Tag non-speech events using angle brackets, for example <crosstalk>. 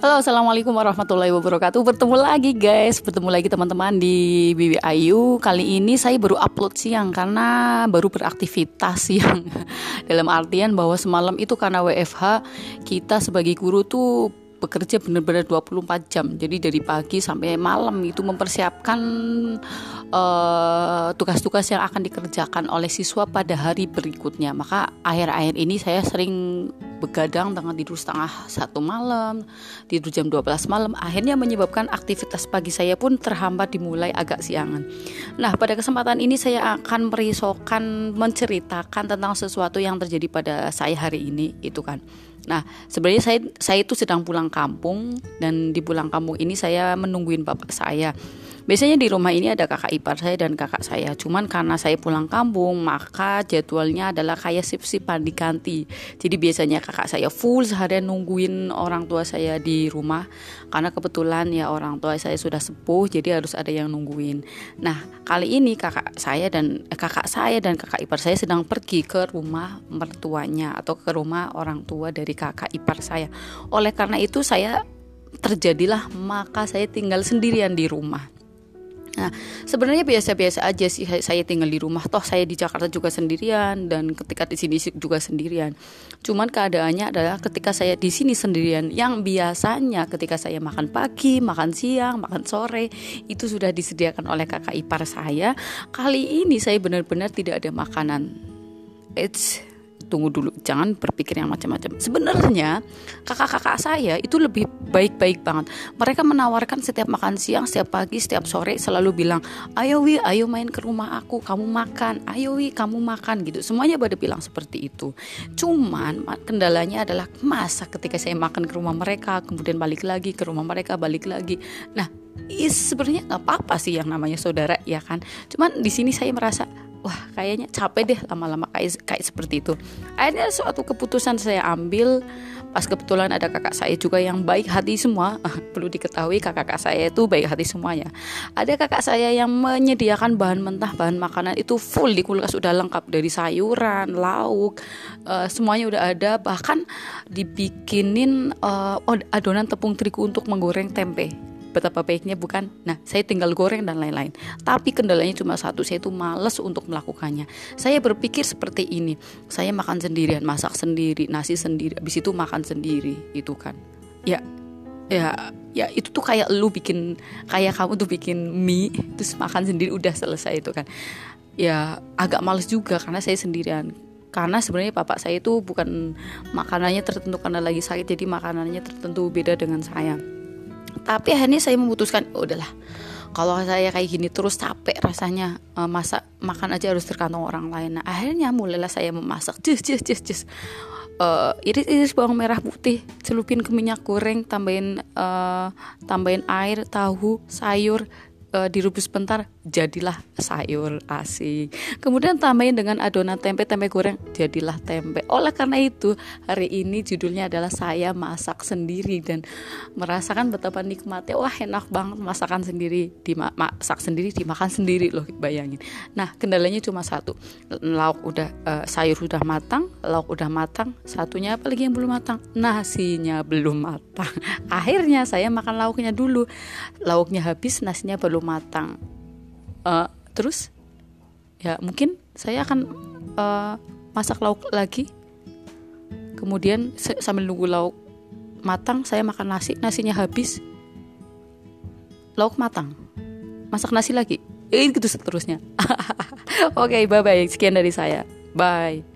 Halo, assalamualaikum warahmatullahi wabarakatuh. Bertemu lagi guys, bertemu lagi teman-teman di Bibi Ayu. Kali ini saya baru upload siang karena baru beraktivitas <laughs> siang. Dalam artian bahwa semalam itu karena WFH kita sebagai guru tuh bekerja benar-benar 24 jam. Jadi dari pagi sampai malam itu mempersiapkan tugas eh, tugas-tugas yang akan dikerjakan oleh siswa pada hari berikutnya. Maka akhir-akhir ini saya sering begadang dengan tidur setengah satu malam, tidur jam 12 malam, akhirnya menyebabkan aktivitas pagi saya pun terhambat dimulai agak siangan. Nah, pada kesempatan ini saya akan merisaukan menceritakan tentang sesuatu yang terjadi pada saya hari ini, itu kan. Nah, sebenarnya saya saya itu sedang pulang kampung dan di pulang kampung ini saya menungguin bapak saya. Biasanya di rumah ini ada kakak ipar saya dan kakak saya. Cuman karena saya pulang kampung, maka jadwalnya adalah kayak sip-sipan diganti. Jadi biasanya kakak saya full seharian nungguin orang tua saya di rumah. Karena kebetulan ya orang tua saya sudah sepuh, jadi harus ada yang nungguin. Nah, kali ini kakak saya dan eh, kakak saya dan kakak ipar saya sedang pergi ke rumah mertuanya atau ke rumah orang tua dari kakak ipar saya. Oleh karena itu saya terjadilah maka saya tinggal sendirian di rumah. Nah, sebenarnya biasa-biasa aja sih saya tinggal di rumah. Toh saya di Jakarta juga sendirian dan ketika di sini juga sendirian. Cuman keadaannya adalah ketika saya di sini sendirian, yang biasanya ketika saya makan pagi, makan siang, makan sore itu sudah disediakan oleh kakak ipar saya. Kali ini saya benar-benar tidak ada makanan. It's tunggu dulu, jangan berpikir yang macam-macam. Sebenarnya kakak-kakak saya itu lebih baik-baik banget. Mereka menawarkan setiap makan siang, setiap pagi, setiap sore selalu bilang, "Ayo Wi, ayo main ke rumah aku, kamu makan. Ayo Wi, kamu makan." gitu. Semuanya pada bilang seperti itu. Cuman kendalanya adalah masa ketika saya makan ke rumah mereka, kemudian balik lagi ke rumah mereka, balik lagi. Nah, sebenarnya nggak apa-apa sih yang namanya saudara ya kan. Cuman di sini saya merasa wah kayaknya capek deh lama-lama kayak kayak seperti itu. Akhirnya suatu keputusan saya ambil. Pas kebetulan ada kakak saya juga yang baik hati semua. Perlu diketahui kakak-kakak saya itu baik hati semuanya. Ada kakak saya yang menyediakan bahan mentah bahan makanan itu full di kulkas sudah lengkap. Dari sayuran lauk uh, semuanya udah ada. Bahkan dibikinin uh, adonan tepung terigu untuk menggoreng tempe betapa baiknya bukan nah saya tinggal goreng dan lain-lain. Tapi kendalanya cuma satu saya itu males untuk melakukannya. Saya berpikir seperti ini saya makan sendirian masak sendiri nasi sendiri habis itu makan sendiri itu kan. Ya ya ya itu tuh kayak lu bikin kayak kamu tuh bikin mie terus makan sendiri udah selesai itu kan. Ya agak males juga karena saya sendirian. Karena sebenarnya bapak saya itu bukan makanannya tertentu karena lagi sakit jadi makanannya tertentu beda dengan saya tapi akhirnya saya memutuskan oh, udahlah kalau saya kayak gini terus capek rasanya uh, masak makan aja harus terkantong orang lain. Nah akhirnya mulailah saya memasak jus jus jus jus. Uh, iris iris bawang merah putih celupin ke minyak goreng tambahin uh, tambahin air tahu sayur uh, direbus bentar jadilah sayur asi kemudian tambahin dengan adonan tempe tempe goreng jadilah tempe. Oleh karena itu hari ini judulnya adalah saya masak sendiri dan merasakan betapa nikmatnya. Wah enak banget masakan sendiri dimasak sendiri dimakan sendiri loh bayangin. Nah kendalanya cuma satu lauk udah uh, sayur udah matang lauk udah matang satunya apa lagi yang belum matang? Nasinya belum matang. <laughs> Akhirnya saya makan lauknya dulu. Lauknya habis nasinya belum matang. Uh, terus? Ya mungkin saya akan uh, masak lauk lagi. Kemudian sambil nunggu lauk matang saya makan nasi. Nasinya habis. Lauk matang. Masak nasi lagi. Ini gitu seterusnya. <laughs> Oke okay, bye bye sekian dari saya. Bye